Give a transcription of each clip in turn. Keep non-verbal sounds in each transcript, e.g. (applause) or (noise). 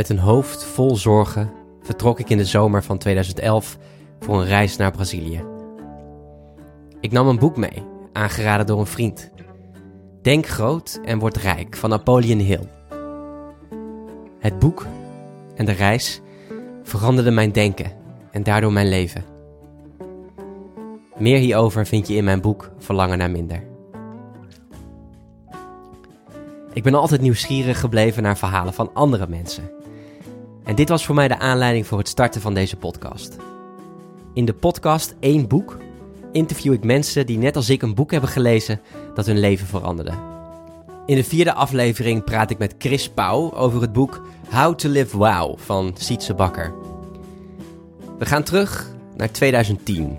Met een hoofd vol zorgen vertrok ik in de zomer van 2011 voor een reis naar Brazilië. Ik nam een boek mee, aangeraden door een vriend. Denk groot en word rijk van Napoleon Hill. Het boek en de reis veranderden mijn denken en daardoor mijn leven. Meer hierover vind je in mijn boek Verlangen naar minder. Ik ben altijd nieuwsgierig gebleven naar verhalen van andere mensen. En dit was voor mij de aanleiding voor het starten van deze podcast. In de podcast Eén Boek interview ik mensen die net als ik een boek hebben gelezen dat hun leven veranderde. In de vierde aflevering praat ik met Chris Pauw over het boek How to Live Wow van Sietse Bakker. We gaan terug naar 2010.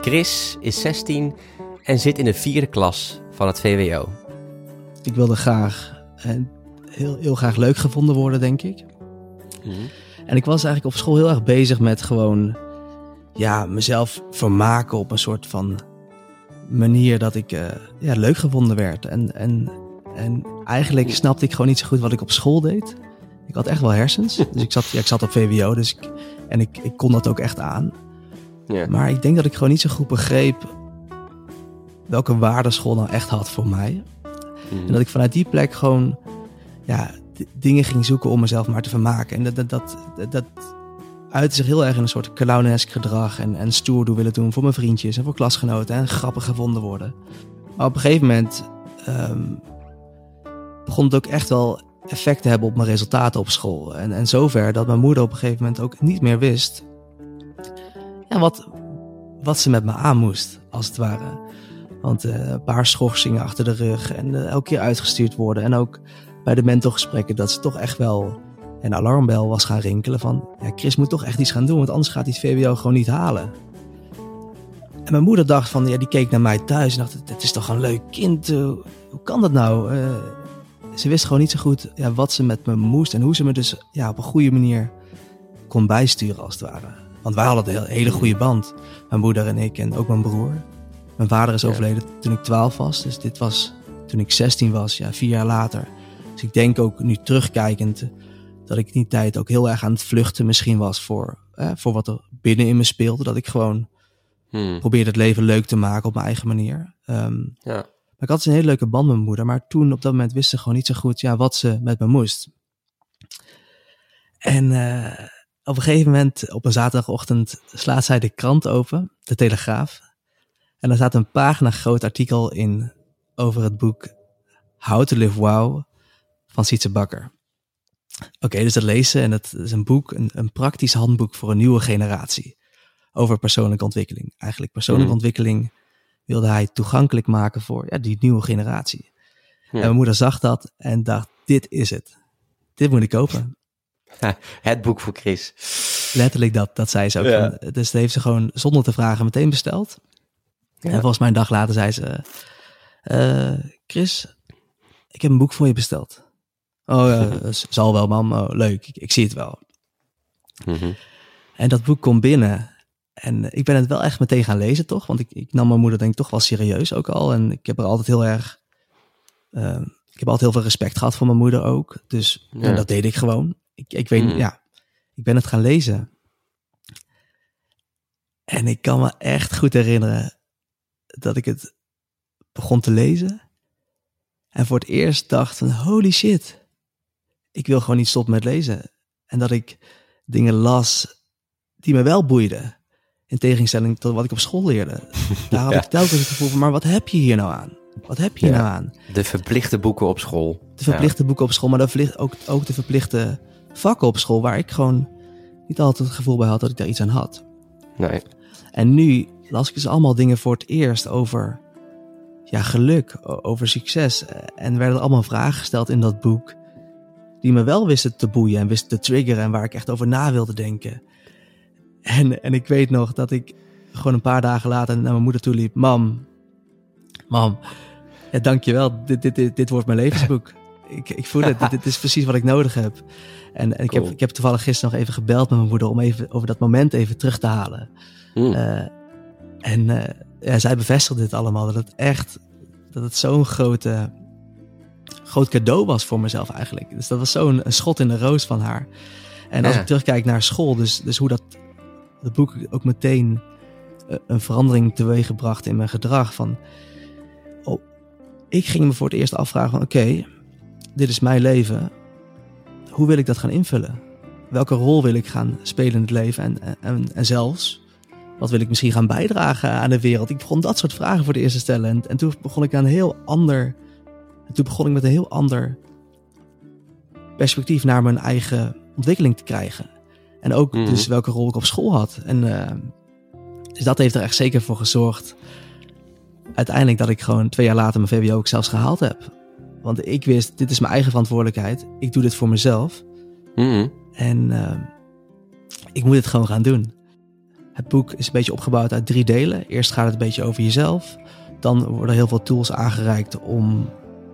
Chris is 16 en zit in de vierde klas van het VWO. Ik wilde graag, heel, heel graag leuk gevonden worden, denk ik. Mhm. En ik was eigenlijk op school heel erg bezig met gewoon ja, mezelf vermaken op een soort van manier dat ik uh, ja, leuk gevonden werd. En, en, en eigenlijk snapte ik gewoon niet zo goed wat ik op school deed. Ik had echt wel hersens. Dus ik zat, ja, ik zat op VWO dus ik, en ik, ik kon dat ook echt aan. Maar ik denk dat ik gewoon niet zo goed begreep welke waarde school nou echt had voor mij. Mhm. En dat ik vanuit die plek gewoon ja, dingen ging zoeken om mezelf maar te vermaken. En dat, dat, dat, dat, uitte zich heel erg in een soort clownesk gedrag en, en stoer willen doen voor mijn vriendjes en voor klasgenoten en grappig gevonden worden. Maar op een gegeven moment ehm, begon het ook echt wel effect te hebben op mijn resultaten op school. En, en zover dat mijn moeder op een gegeven moment ook niet meer wist ja, wat, wat ze met me aan moest, als het ware. Want uh, een paar schorsingen achter de rug en uh, elke keer uitgestuurd worden. En ook bij de mentorgesprekken dat ze toch echt wel een alarmbel was gaan rinkelen van... Ja, Chris moet toch echt iets gaan doen, want anders gaat hij het VWO gewoon niet halen. En mijn moeder dacht van, ja, die keek naar mij thuis en dacht, het is toch een leuk kind, uh, hoe kan dat nou? Uh, ze wist gewoon niet zo goed ja, wat ze met me moest en hoe ze me dus ja, op een goede manier kon bijsturen als het ware. Want wij hadden een hele goede band, mijn moeder en ik en ook mijn broer. Mijn vader is overleden toen ik 12 was, dus dit was toen ik 16 was, ja, vier jaar later. Dus ik denk ook nu terugkijkend dat ik die tijd ook heel erg aan het vluchten misschien was voor, eh, voor wat er binnen in me speelde. Dat ik gewoon hmm. probeerde het leven leuk te maken op mijn eigen manier. Um, ja. Maar ik had dus een hele leuke band met mijn moeder. Maar toen op dat moment wist ze gewoon niet zo goed ja, wat ze met me moest. En uh, op een gegeven moment, op een zaterdagochtend, slaat zij de krant open, de Telegraaf. En daar staat een pagina groot artikel in over het boek How to Live Wow van Sietse Bakker. Oké, dus dat lezen en dat is een boek, een, een, praktisch handboek voor een nieuwe generatie. Over persoonlijke ontwikkeling. Eigenlijk persoonlijke hmm. ontwikkeling wilde hij toegankelijk maken voor ja, die nieuwe generatie. En mijn moeder zag dat en dacht, dit is het. Dit moet ik kopen. (laughs) Het boek voor Chris. Letterlijk dat, dat zei ze ook. Ja. dus dat heeft ze gewoon zonder te vragen meteen besteld. En volgens mij een dag later zei ze, uh, Chris, ik heb een boek voor je besteld. Oh, ja, (laughs) zal wel, mam. Oh, leuk, ik, ik, zie het wel. Mhm. En dat boek komt binnen. En ik ben het wel echt meteen gaan lezen, toch? Want ik, ik nam mijn moeder denk ik toch wel serieus ook al. En ik heb er altijd heel erg... Uh, ik heb altijd heel veel respect gehad voor mijn moeder ook. Dus dat deed ik gewoon. Ik, ik weet, mm. ja, ik ben het gaan lezen. En ik kan me echt goed herinneren dat ik het begon te lezen. En voor het eerst dacht van holy shit ik wil gewoon niet stoppen met lezen. En dat ik dingen las die me wel boeiden. In tegenstelling tot wat ik op school leerde. (laughs) Daar had ik telkens het gevoel van, maar wat heb je hier nou aan? Wat heb je hier nou aan? De verplichte boeken op school. De verplichte boeken op school, maar de ook, ook de verplichte vakken op school, waar ik gewoon niet altijd het gevoel bij had dat ik daar iets aan had. Nee. En nu las ik dus allemaal dingen voor het eerst over ja, geluk, over succes. En werden er allemaal vragen gesteld in dat boek die me wel wisten te boeien en wisten te triggeren en waar ik echt over na wilde denken. En, en ik weet nog dat ik gewoon een paar dagen later naar mijn moeder toe liep. Mam, mam, ja, dankjewel, dit, dit, dit, dit wordt mijn levensboek. (laughs) ik, ik voel het, dit, is precies wat ik nodig heb. En, en ik, heb, ik heb toevallig gisteren nog even gebeld met mijn moeder om even over dat moment even terug te halen. Hmm. Uh, en uh, ja, zij bevestigde dit allemaal, dat het echt, dat het zo'n grote groot cadeau was voor mezelf eigenlijk. Dus dat was zo'n een schot in de roos van haar. En als Ja. ik terugkijk naar school, dus, dus hoe dat het boek ook meteen eh, een verandering teweeggebracht in mijn gedrag. Van, oh, ik ging me voor het eerst afvragen van oké, dit is mijn leven. Hoe wil ik dat gaan invullen? Welke rol wil ik gaan spelen in het leven? En, en, en zelfs, wat wil ik misschien gaan bijdragen aan de wereld? Ik begon dat soort vragen voor het eerst te stellen. En, en toen begon ik aan een heel ander. En toen begon ik met een heel ander perspectief naar mijn eigen ontwikkeling te krijgen. En ook Mhm. dus welke rol ik op school had. En eh, dus dat heeft er echt zeker voor gezorgd. Uiteindelijk dat ik gewoon twee jaar later mijn VWO ook zelfs gehaald heb. Want ik wist, dit is mijn eigen verantwoordelijkheid. Ik doe dit voor mezelf. Mhm. En eh, ik moet het gewoon gaan doen. Het boek is een beetje opgebouwd uit drie delen. Eerst gaat het een beetje over jezelf. Dan worden heel veel tools aangereikt om,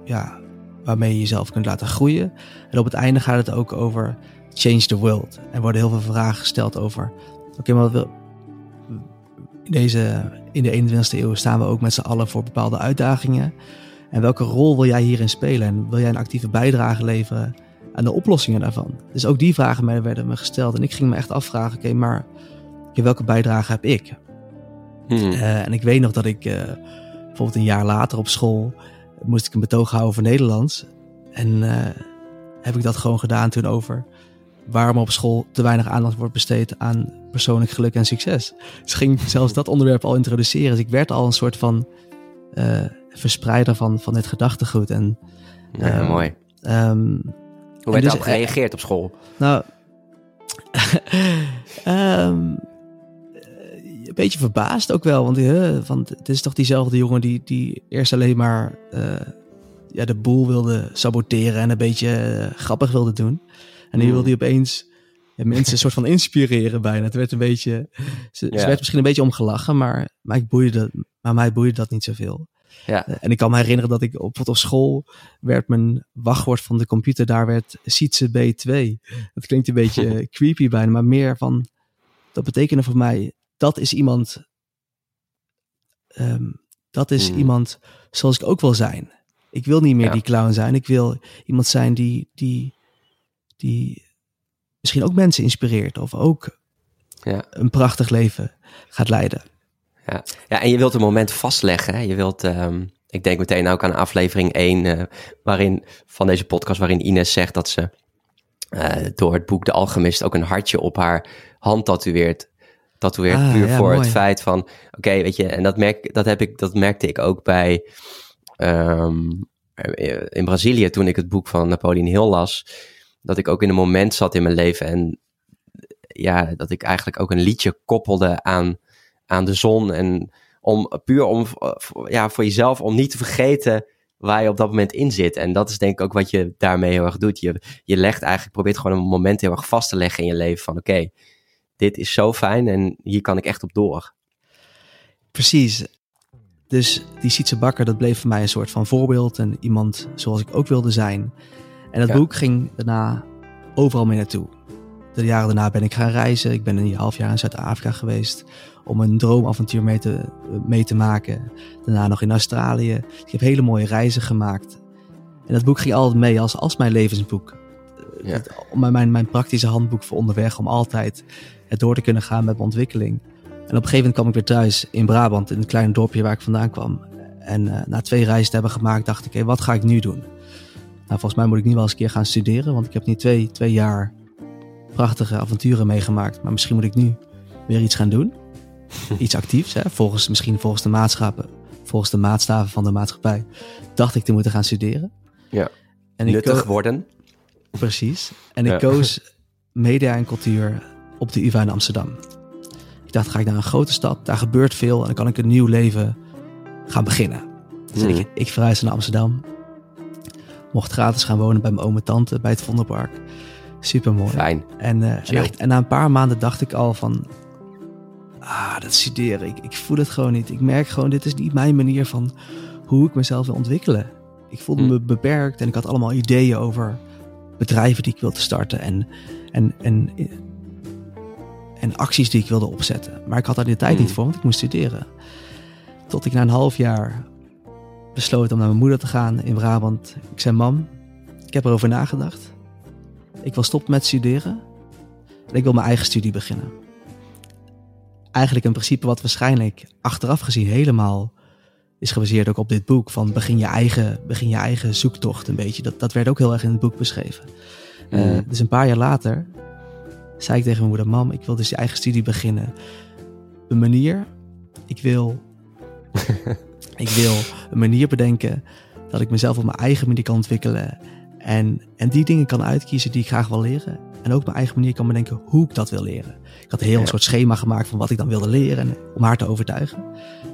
ja, waarmee je jezelf kunt laten groeien. En op het einde gaat het ook over change the world. Er worden heel veel vragen gesteld over, oké, maar wat wil... In, deze, in de 21ste eeuw staan we ook met z'n allen voor bepaalde uitdagingen. En welke rol wil jij hierin spelen? En wil jij een actieve bijdrage leveren aan de oplossingen daarvan? Dus ook die vragen werden me gesteld. En ik ging me echt afvragen, oké, maar welke bijdrage heb ik? Mhm. Eh, en ik weet nog dat ik eh, bijvoorbeeld een jaar later op school moest ik een betoog houden over Nederlands. En eh, heb ik dat gewoon gedaan toen over waarom op school te weinig aandacht wordt besteed aan persoonlijk geluk en succes. Dus ging (laughs) zelfs dat onderwerp al introduceren. Dus ik werd al een soort van eh, verspreider van, van dit gedachtegoed. En Ja, eh, mooi. ehm, Hoe werd dus- daarop gereageerd op school? nou, (laughs) ehm, eh, een beetje verbaasd ook wel. Want, eh, want het is toch diezelfde jongen die, die eerst alleen maar eh, ja, de boel wilde saboteren en een beetje eh, grappig wilde doen. En nu Hmm. wilde hij opeens ja, mensen een soort van inspireren bijna. Het werd een beetje, ze, Ja. ze werd misschien een beetje omgelachen, maar, maar, ik boeide dat, maar mij boeide dat niet zoveel. Ja. Eh, En ik kan me herinneren dat ik op, op school werd mijn wachtwoord van de computer, daar werd Sietse B2. Dat klinkt een beetje (laughs) creepy bijna, maar meer van, dat betekende voor mij, dat is iemand, ehm, dat is Hmm. iemand zoals ik ook wil zijn. Ik wil niet meer Ja. die clown zijn. Ik wil iemand zijn die, die, die misschien ook mensen inspireert of ook Ja. een prachtig leven gaat leiden. Ja, en je wilt een moment vastleggen. Hè? Je wilt, ehm, ik denk meteen ook aan aflevering 1 eh, waarin, van deze podcast, waarin Ines zegt dat ze eh, door het boek De Alchemist ook een hartje op haar hand tatoeëert. Tatoeëert Ah, puur ja, voor het feit van, oké, weet je, en dat, merk, dat, heb ik, dat merkte ik ook bij, ehm, eh, in Brazilië toen ik het boek van Napoleon Hill las, dat ik ook in een moment zat in mijn leven en ja, dat ik eigenlijk ook een liedje koppelde aan, aan de zon. En om puur om eh, ja, voor jezelf, om niet te vergeten waar je op dat moment in zit. En dat is denk ik ook wat je daarmee heel erg doet. Je, je legt eigenlijk, probeert gewoon een moment heel erg vast te leggen in je leven van oké, dit is zo fijn en hier kan ik echt op door. Precies. Dus die Sietse Bakker, dat bleef voor mij een soort van voorbeeld en iemand zoals ik ook wilde zijn. En dat Ja. boek ging daarna overal mee naartoe. De jaren daarna ben ik gaan reizen. Ik ben een half jaar in Zuid-Afrika geweest om een droomavontuur mee te, mee te maken. Daarna nog in Australië. Ik heb hele mooie reizen gemaakt. En dat boek ging altijd mee als, als mijn levensboek. Ja. Het- mijn, mijn praktische handboek voor onderweg. Om altijd het door te kunnen gaan met mijn ontwikkeling. En op een gegeven moment kwam ik weer thuis in Brabant, in een klein dorpje waar ik vandaan kwam. En eh, na twee reizen te hebben gemaakt, dacht ik, hé, wat ga ik nu doen? Nou, volgens mij moet ik nu wel eens een keer gaan studeren, want ik heb nu twee, twee jaar prachtige avonturen meegemaakt. Maar misschien moet ik nu weer iets gaan doen. (laughs) iets actiefs, hè? Volgens, misschien volgens de maatschappen, volgens de maatstaven van de maatschappij, dacht ik te moeten gaan studeren. Ja. En ik Nuttig worden. Precies. En (laughs) ik Ja. koos media en cultuur op de UvA in Amsterdam. Ik dacht, ga ik naar een grote stad, daar gebeurt veel en dan kan ik een nieuw leven gaan beginnen. Dus ik, ik verhuisde naar Amsterdam. Mocht gratis gaan wonen bij mijn oom en tante bij het Vondelpark. Super mooi. Fijn. En, eh, en, Chill. echt- en na een paar maanden dacht ik al van... Ah, dat studeren, ik, ik voel het gewoon niet. Ik merk gewoon, dit is niet mijn manier van hoe ik mezelf wil ontwikkelen. Ik voelde Hm. me beperkt en ik had allemaal ideeën over bedrijven die ik wilde starten. En, en, en, en acties die ik wilde opzetten. Maar ik had daar de tijd niet voor, want ik moest studeren. Tot ik na een half jaar besloten om naar mijn moeder te gaan in Brabant. Ik zei, mam, ik heb erover nagedacht. Ik wil stoppen met studeren. En ik wil mijn eigen studie beginnen. Eigenlijk een principe wat waarschijnlijk achteraf gezien helemaal is gebaseerd ook op dit boek. Van begin je eigen, begin je eigen zoektocht een beetje. Dat, dat werd ook heel erg in het boek beschreven. Mm. dus een paar jaar later zei ik tegen mijn moeder: Mam, ik wil dus je eigen studie beginnen. Een manier. Ik wil. (laughs) ik wil een manier bedenken dat ik mezelf op mijn eigen manier kan ontwikkelen. En, en die dingen kan uitkiezen die ik graag wil leren. En ook mijn eigen manier kan bedenken hoe ik dat wil leren. Ik had een heel soort schema gemaakt van wat ik dan wilde leren. om haar te overtuigen.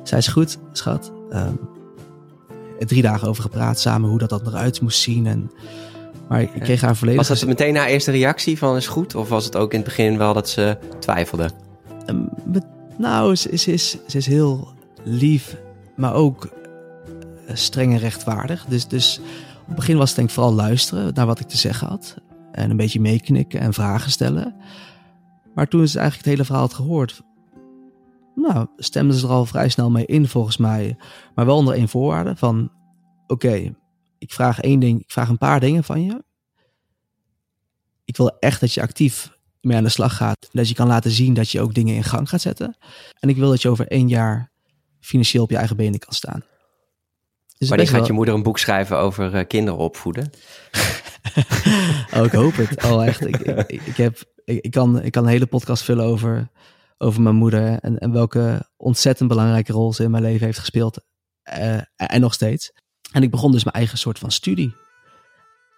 Zij is goed, schat. Um, drie dagen over gepraat samen hoe dat, dat eruit moest zien. En, maar ik kreeg haar volledig... Was dat meteen haar eerste reactie van is goed? Of was het ook in het begin wel dat ze twijfelde? Um, nou, ze, ze, is, ze is heel lief, maar ook uh, streng en rechtvaardig. Dus, dus op het begin was het denk ik vooral luisteren naar wat ik te zeggen had. En een beetje meeknikken en vragen stellen. Maar toen ze eigenlijk het hele verhaal had gehoord, nou, stemden ze er al vrij snel mee in volgens mij. Maar wel onder één voorwaarde van, oké, ik vraag één ding, ik vraag een paar dingen van je. Ik wil echt dat je actief mee aan de slag gaat. Dat je kan laten zien dat je ook dingen in gang gaat zetten. En ik wil dat je over één jaar financieel op je eigen benen kan staan. Dus Wanneer gaat je moeder een boek schrijven over uh, kinderen opvoeden? (laughs) oh, ik hoop het. Oh, echt. Ik, ik, ik heb, ik, ik, kan, ik kan een hele podcast vullen over, over mijn moeder. En, en welke ontzettend belangrijke rol ze in mijn leven heeft gespeeld. Uh, en nog steeds. En ik begon dus mijn eigen soort van studie.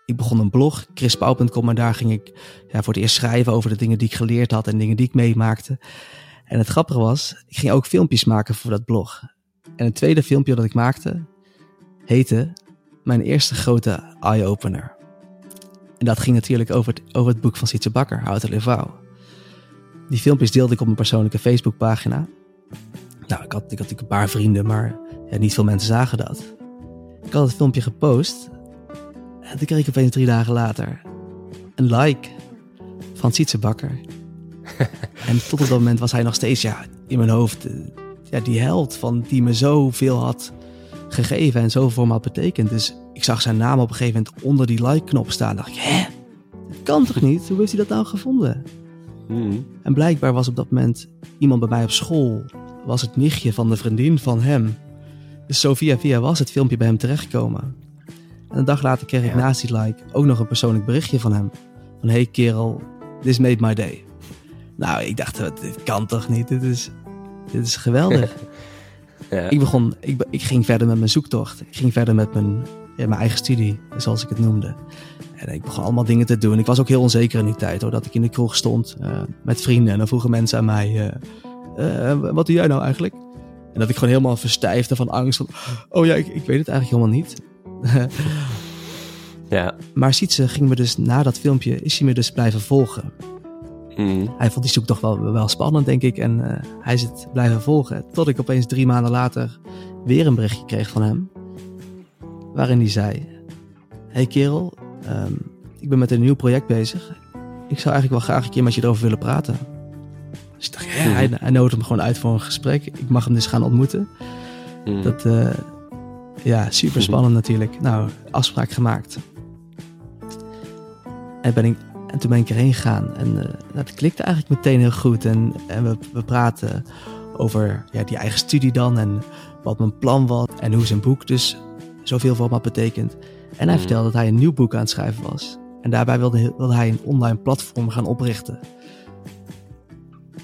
Ik begon een blog, chrispauw.com. En daar ging ik ja, voor het eerst schrijven over de dingen die ik geleerd had. En dingen die ik meemaakte. En het grappige was, ik ging ook filmpjes maken voor dat blog. En het tweede filmpje dat ik maakte, heette Mijn eerste grote eye-opener. En dat ging natuurlijk over het, over het boek van Sietse Bakker, Houd de Levouw. Die filmpjes deelde ik op mijn persoonlijke Facebookpagina. Nou, ik had, ik had natuurlijk een paar vrienden, maar niet veel mensen zagen dat. Ik had het filmpje gepost en toen kreeg ik opeens drie dagen later een like van Sietse Bakker. (laughs) en tot op dat moment was hij nog steeds ja, in mijn hoofd eh, ja, die held van die me zoveel had gegeven en zoveel voor me had betekend. Dus ik zag zijn naam op een gegeven moment onder die like-knop staan. dacht ik, hè? Dat kan toch niet? Hoe heeft hij dat nou gevonden? Hmm. En blijkbaar was op dat moment iemand bij mij op school. Was het nichtje van de vriendin van hem. Dus zo via via was het filmpje bij hem terechtgekomen. En een dag later kreeg ik naast die like ook nog een persoonlijk berichtje van hem. Van hey kerel, this made my day. Nou, ik dacht, dit kan toch niet? Dit is, dit is geweldig. (laughs) Ja. Ik, begon, ik, ik ging verder met mijn zoektocht. Ik ging verder met mijn, ja, mijn eigen studie, zoals ik het noemde. En ik begon allemaal dingen te doen. Ik was ook heel onzeker in die tijd, hoor. Dat ik in de kroeg stond uh, met vrienden. En dan vroegen mensen aan mij, uh, uh, wat doe jij nou eigenlijk? En dat ik gewoon helemaal verstijfde van angst. Van, oh ja, ik, ik weet het eigenlijk helemaal niet. ja. Maar Sietse ging me dus na dat filmpje, is hij me dus blijven volgen. Mm. Hij vond die zoektocht wel, wel spannend, denk ik. En uh, hij is het blijven volgen. Tot ik opeens drie maanden later weer een berichtje kreeg van hem. Waarin hij zei: Hey kerel, um, ik ben met een nieuw project bezig. Ik zou eigenlijk wel graag een keer met je erover willen praten. Dus ik dacht, ja, mm. hij, hij nodigde me gewoon uit voor een gesprek. Ik mag hem dus gaan ontmoeten. Mm. Dat, uh, ja, super spannend natuurlijk. Nou, afspraak gemaakt. En ben ik en toen ben ik erheen gegaan en uh, dat klikte eigenlijk meteen heel goed. En, en we, we praten over ja, die eigen studie dan en wat mijn plan was en hoe zijn boek dus zoveel voor me had betekend. En hij mm. vertelde dat hij een nieuw boek aan het schrijven was. En daarbij wilde, wilde hij een online platform gaan oprichten.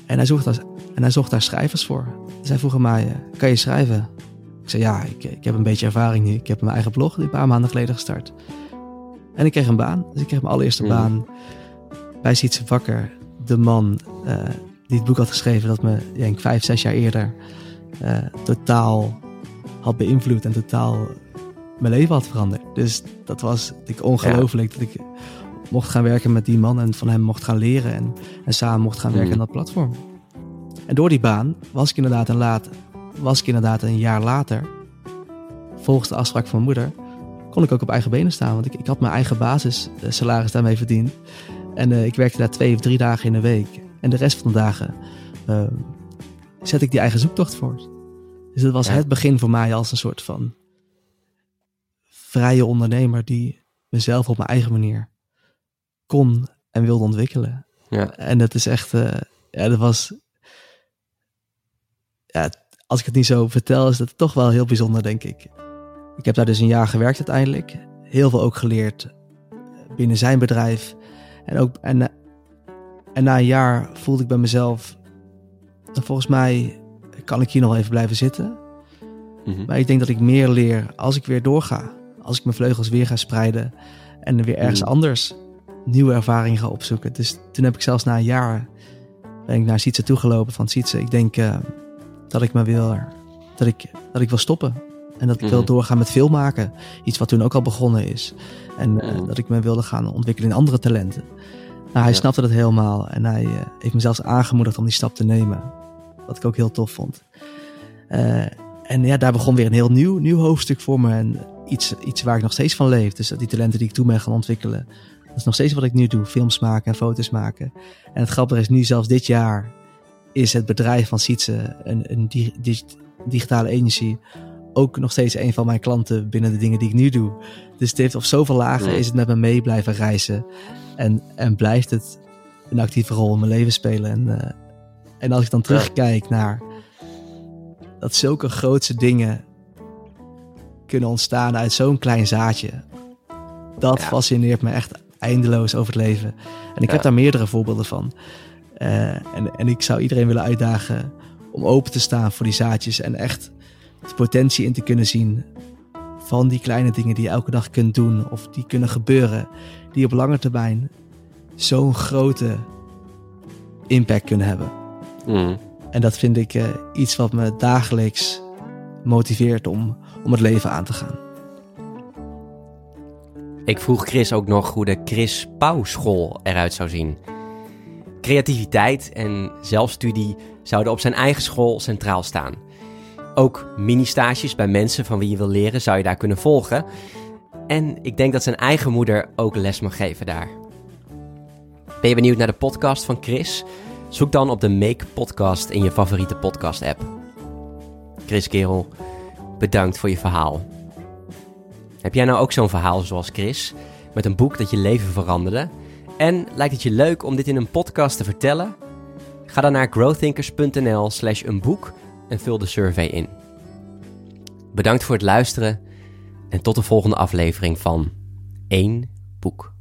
En hij zocht daar, en hij zocht daar schrijvers voor. Dus hij vroeg mij, eh, kan je schrijven? Ik zei, ja, ik, ik heb een beetje ervaring nu. Ik heb mijn eigen blog een paar maanden geleden gestart. En ik kreeg een baan. Dus ik kreeg mijn allereerste mm. baan bij Sietse Wakker. De man uh, die het boek had geschreven dat me, denk vijf, zes jaar eerder uh, totaal had beïnvloed en totaal mijn leven had veranderd. Dus dat was ik, ongelooflijk dat ik mocht gaan werken met die man en van hem mocht gaan leren en, en samen mocht gaan werken mm. aan dat platform. En door die baan was ik inderdaad een laat, was ik inderdaad een jaar later, volgens de afspraak van mijn moeder, kon ik ook op eigen benen staan. Want ik, ik had mijn eigen basissalaris daarmee verdiend. En uh, ik werkte daar twee of drie dagen in de week. En de rest van de dagen uh, zet ik die eigen zoektocht voort. Dus dat was het begin voor mij als een soort van vrije ondernemer die mezelf op mijn eigen manier kon en wilde ontwikkelen. Ja. En dat is echt, uh, ja, dat was, ja, als ik het niet zo vertel, is dat toch wel heel bijzonder, denk ik. Ik heb daar dus een jaar gewerkt uiteindelijk. Heel veel ook geleerd binnen zijn bedrijf. En, ook, en, en na een jaar voelde ik bij mezelf, volgens mij kan ik hier nog even blijven zitten. Mhm. Maar ik denk dat ik meer leer als ik weer doorga. Als ik mijn vleugels weer ga spreiden en weer ergens mhm. anders nieuwe ervaringen ga opzoeken. Dus toen heb ik zelfs na een jaar ben ik naar Sietse toegelopen van Sietse, ik denk uh, dat ik me wil, dat ik, dat ik wil stoppen. En dat ik wil mhm. doorgaan met filmmaken. Iets wat toen ook al begonnen is. En uh, dat ik me wilde gaan ontwikkelen in andere talenten. Nou, hij snapte dat helemaal. En hij uh, heeft me zelfs aangemoedigd om die stap te nemen. Wat ik ook heel tof vond. en ja, daar begon weer een heel nieuw, nieuw hoofdstuk voor me. En iets, iets waar ik nog steeds van leef. Dus die talenten die ik toen ben gaan ontwikkelen. Dat is nog steeds wat ik nu doe. Films maken en foto's maken. En het grappige is nu, zelfs dit jaar, is het bedrijf van Sietse, een, een digitale agency, ook nog steeds een van mijn klanten binnen de dingen die ik nu doe. Dus het heeft op zoveel lagen is het met me mee blijven reizen. En, en blijft het een actieve rol in mijn leven spelen. En, uh, en als ik dan terugkijk naar dat zulke grootse dingen kunnen ontstaan uit zo'n klein zaadje. Dat fascineert me echt eindeloos over het leven. En ik heb daar meerdere voorbeelden van. Uh, en, en ik zou iedereen willen uitdagen om open te staan voor die zaadjes en echt de potentie in te kunnen zien van die kleine dingen die je elke dag kunt doen of die kunnen gebeuren, die op lange termijn zo'n grote impact kunnen hebben. Mm. En dat vind ik uh, iets wat me dagelijks motiveert om, om het leven aan te gaan. Ik vroeg Chris ook nog hoe de Chris Pauw school eruit zou zien. Creativiteit en zelfstudie zouden op zijn eigen school centraal staan. Ook mini-stages bij mensen van wie je wil leren zou je daar kunnen volgen. En ik denk dat zijn eigen moeder ook les mag geven daar. Ben je benieuwd naar de podcast van Chris? Zoek dan op de Make Podcast in je favoriete podcast-app. Chris Kerel, bedankt voor je verhaal. Heb jij nou ook zo'n verhaal zoals Chris, met een boek dat je leven veranderde? En lijkt het je leuk om dit in een podcast te vertellen? Ga dan naar growthinkers.nl slash een boek en vul de survey in. Bedankt voor het luisteren en tot de volgende aflevering van 1 boek.